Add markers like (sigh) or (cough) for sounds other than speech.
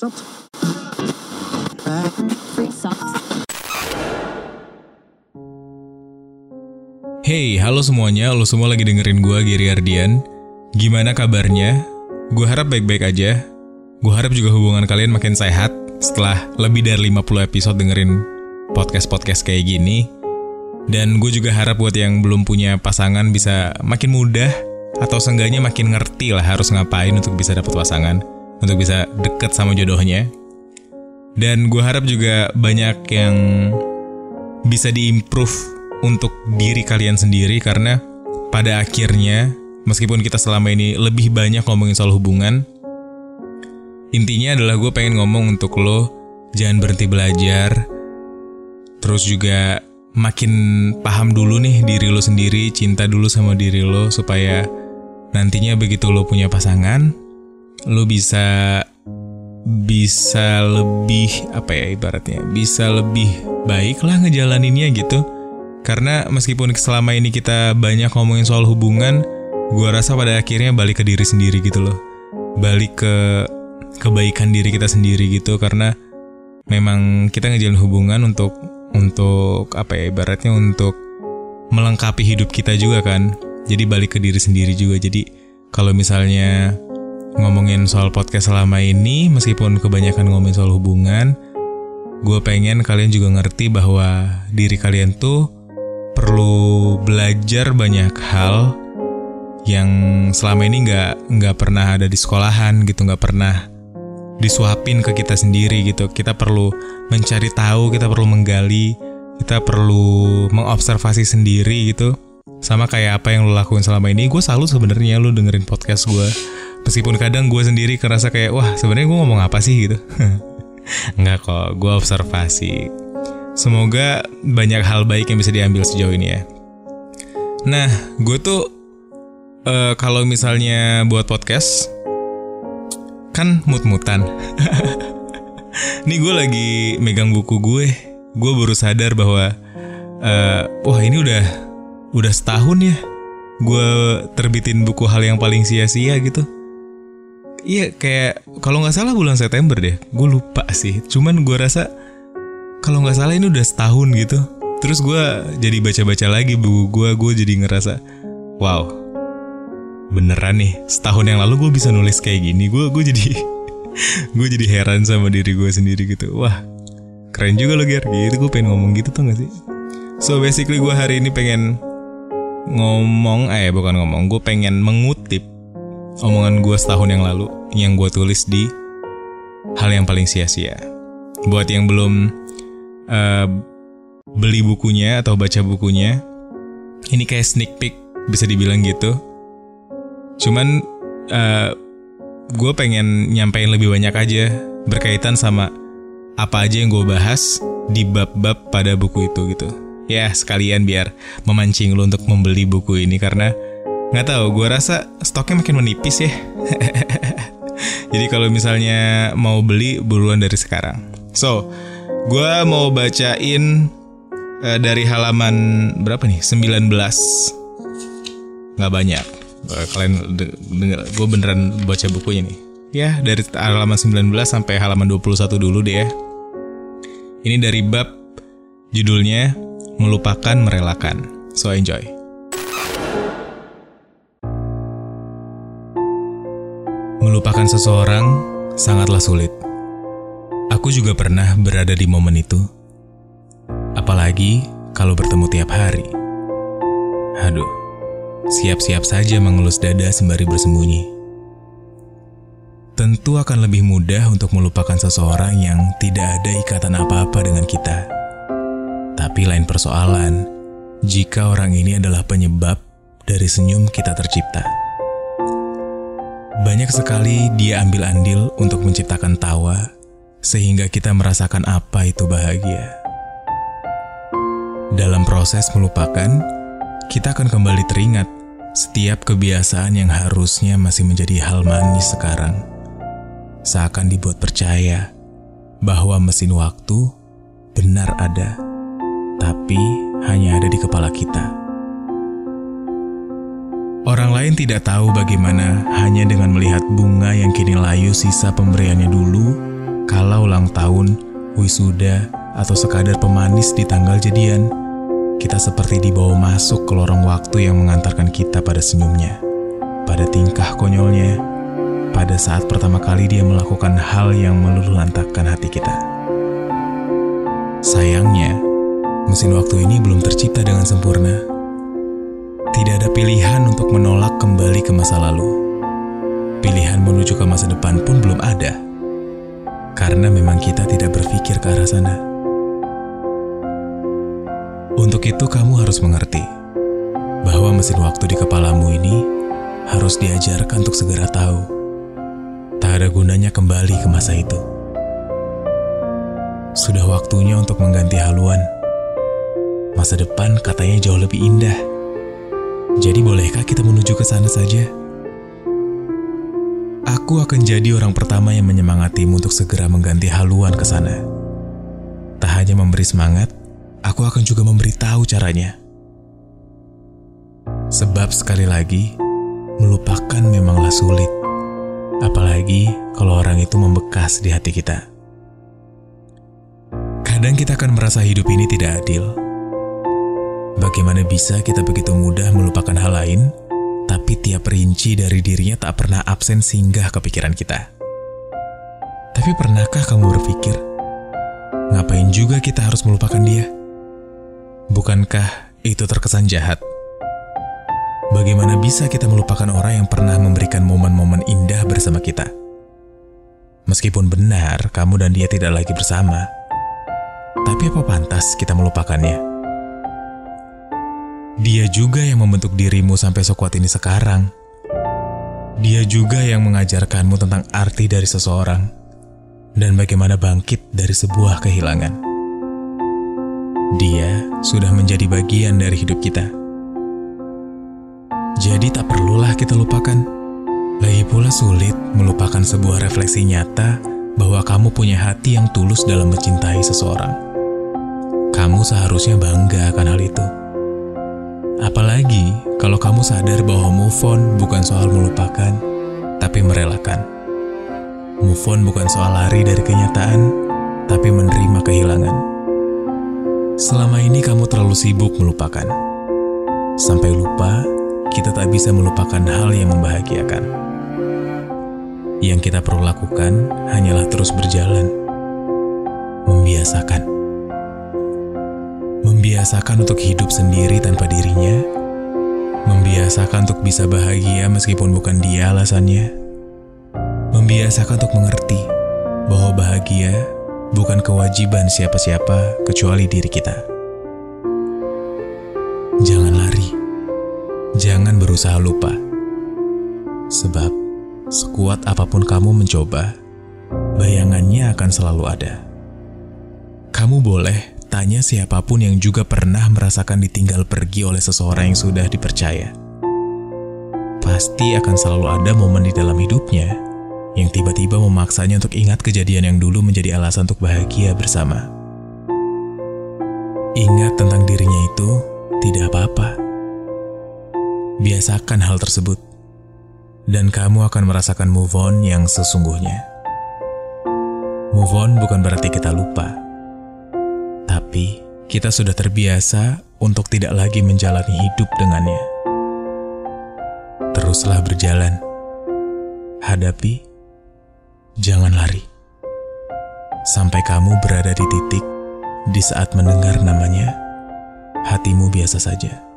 Hey, halo semuanya, lo semua lagi dengerin gue, Giri Ardian. Gimana kabarnya? Gue harap baik-baik aja. Gue harap juga hubungan kalian makin sehat setelah lebih dari 50 episode dengerin podcast-podcast kayak gini. Dan gue juga harap buat yang belum punya pasangan bisa makin mudah atau seenggaknya makin ngerti lah harus ngapain untuk bisa dapat pasangan, untuk bisa deket sama jodohnya. Dan gue harap juga banyak yang bisa diimprove untuk diri kalian sendiri karena pada akhirnya meskipun kita selama ini lebih banyak ngomongin soal hubungan, intinya adalah gue pengen ngomong untuk lo jangan berhenti belajar, terus juga makin paham dulu nih diri lo sendiri, cinta dulu sama diri lo supaya nantinya begitu lo punya pasangan, lo bisa bisa lebih apa ya ibaratnya bisa lebih baik lah ngejalaninnya gitu. Karena meskipun selama ini kita banyak ngomongin soal hubungan gue rasa pada akhirnya balik ke diri sendiri gitu loh. Balik ke kebaikan diri kita sendiri gitu karena memang kita ngejalin hubungan untuk untuk apa ya ibaratnya untuk melengkapi hidup kita juga kan. Jadi balik ke diri sendiri juga. Jadi kalau misalnya ngomongin soal podcast selama ini, meskipun kebanyakan ngomongin soal hubungan, gue pengen kalian juga ngerti bahwa diri kalian tuh perlu belajar banyak hal yang selama ini nggak nggak pernah ada di sekolahan gitu, nggak pernah disuapin ke kita sendiri gitu. Kita perlu mencari tahu, kita perlu menggali, kita perlu mengobservasi sendiri gitu. Sama kayak apa yang lo lakuin selama ini, gue selalu sebenarnya lo dengerin podcast gue meskipun kadang gue sendiri kerasa kayak wah sebenarnya gue ngomong apa sih? gitu. (laughs) Nggak kok gue observasi. Semoga banyak hal baik yang bisa diambil sejauh ini ya. Nah gue tuh uh, kalau misalnya buat podcast kan mut-mutan. (laughs) Ini gue lagi megang buku gue. Gue baru sadar bahwa uh, wah ini udah udah setahun ya gue terbitin buku hal yang paling sia-sia gitu Iya kayak kalau nggak salah bulan September deh, gue lupa sih. Cuman gue rasa kalau nggak salah ini udah setahun gitu. Terus gue jadi baca-baca lagi buku gue, gue jadi ngerasa, wow, beneran nih setahun yang lalu gue bisa nulis kayak gini. Gue gue jadi (laughs) gue jadi heran sama diri gue sendiri gitu. Wah, keren juga lo Ger. Gitu gue pengen ngomong gitu tuh gak sih? So basically gue hari ini pengen ngomong, eh bukan ngomong, gue pengen mengutip omongan gue setahun yang lalu yang gue tulis di hal yang paling sia-sia. Buat yang belum uh, beli bukunya atau baca bukunya, ini kayak sneak peek bisa dibilang gitu. Cuman uh, gue pengen nyampein lebih banyak aja berkaitan sama apa aja yang gue bahas di bab-bab pada buku itu gitu. Ya sekalian biar memancing lo untuk membeli buku ini karena nggak tahu gue rasa stoknya makin menipis ya. (laughs) Jadi kalau misalnya mau beli buruan dari sekarang. So gue mau bacain uh, dari halaman berapa nih? 19 nggak banyak. Uh, kalian denger gue beneran baca bukunya nih. Ya dari halaman 19 sampai halaman 21 dulu deh ya. Ini dari bab judulnya melupakan merelakan. So enjoy Melupakan seseorang sangatlah sulit. Aku juga pernah berada di momen itu. Apalagi kalau bertemu tiap hari. Aduh, siap-siap saja mengelus dada sembari bersembunyi. Tentu akan lebih mudah untuk melupakan seseorang yang tidak ada ikatan apa-apa dengan kita. Tapi lain persoalan, jika orang ini adalah penyebab dari senyum kita tercipta. Banyak sekali dia ambil andil untuk menciptakan tawa, sehingga kita merasakan apa itu bahagia. Dalam proses melupakan, kita akan kembali teringat setiap kebiasaan yang harusnya masih menjadi hal manis sekarang. Seakan dibuat percaya bahwa mesin waktu benar ada, tapi hanya ada di kepala kita. Orang lain tidak tahu bagaimana hanya dengan melihat bunga yang kini layu sisa pemberiannya dulu, Kalau ulang tahun, wisuda, atau sekadar pemanis di tanggal jadian, kita seperti dibawa masuk ke lorong waktu yang mengantarkan kita pada senyumnya, pada tingkah konyolnya, pada saat pertama kali dia melakukan hal yang meluluh lantakkan hati kita. Sayangnya, mesin waktu ini belum tercipta dengan sempurna. Tidak ada pilihan untuk menolak kembali ke masa lalu. Pilihan menuju ke masa depan pun belum ada. Karena memang kita tidak berpikir ke arah sana. Untuk itu kamu harus mengerti bahwa mesin waktu di kepalamu ini harus diajarkan untuk segera tahu. Tak ada gunanya kembali ke masa itu. Sudah waktunya untuk mengganti haluan. Masa depan katanya jauh lebih indah. Jadi bolehkah kita menuju ke sana saja? Aku akan jadi orang pertama yang menyemangatimu untuk segera mengganti haluan ke sana. Tak hanya memberi semangat, aku akan juga memberitahu caranya. Sebab sekali lagi, melupakan memanglah sulit. Apalagi kalau orang itu membekas di hati kita. Kadang kita akan merasa hidup ini tidak adil. Bagaimana bisa kita begitu mudah melupakan hal lain, tapi tiap rinci dari dirinya tak pernah absen singgah ke pikiran kita. Tapi pernahkah kamu berpikir, ngapain juga kita harus melupakan dia? Bukankah itu terkesan jahat? Bagaimana bisa kita melupakan orang yang pernah memberikan momen-momen indah bersama kita? Meskipun benar kamu dan dia tidak lagi bersama, tapi apa pantas kita melupakannya? Dia juga yang membentuk dirimu sampai sekuat ini sekarang. Dia juga yang mengajarkanmu tentang arti dari seseorang dan bagaimana bangkit dari sebuah kehilangan. Dia sudah menjadi bagian dari hidup kita. Jadi tak perlulah kita lupakan. Lagi pula sulit melupakan sebuah refleksi nyata bahwa kamu punya hati yang tulus dalam mencintai seseorang. Kamu seharusnya bangga akan hal itu. Apalagi kalau kamu sadar bahwa move on bukan soal melupakan, tapi merelakan. Move on bukan soal lari dari kenyataan, tapi menerima kehilangan. Selama ini kamu terlalu sibuk melupakan. Sampai lupa, kita tak bisa melupakan hal yang membahagiakan. Yang kita perlu lakukan hanyalah terus berjalan. Membiasakan. Membiasakan untuk hidup sendiri tanpa dirinya. Membiasakan untuk bisa bahagia meskipun bukan dia alasannya. Membiasakan untuk mengerti bahwa bahagia bukan kewajiban siapa-siapa kecuali diri kita. Jangan lari, jangan berusaha lupa, sebab sekuat apa pun kamu mencoba, bayangannya akan selalu ada. Kamu boleh tanya siapa pun yang juga pernah merasakan ditinggal pergi oleh seseorang yang sudah dipercaya. Pasti akan selalu ada momen di dalam hidupnya yang tiba-tiba memaksanya untuk ingat kejadian yang dulu menjadi alasan untuk bahagia bersama. Ingat tentang dirinya itu tidak apa-apa. Biasakan hal tersebut, dan kamu akan merasakan move on yang sesungguhnya. Move on bukan berarti kita lupa, tapi kita sudah terbiasa untuk tidak lagi menjalani hidup dengannya. Teruslah berjalan, hadapi jangan lari. Sampai kamu berada di titik di saat mendengar namanya, hatimu biasa saja.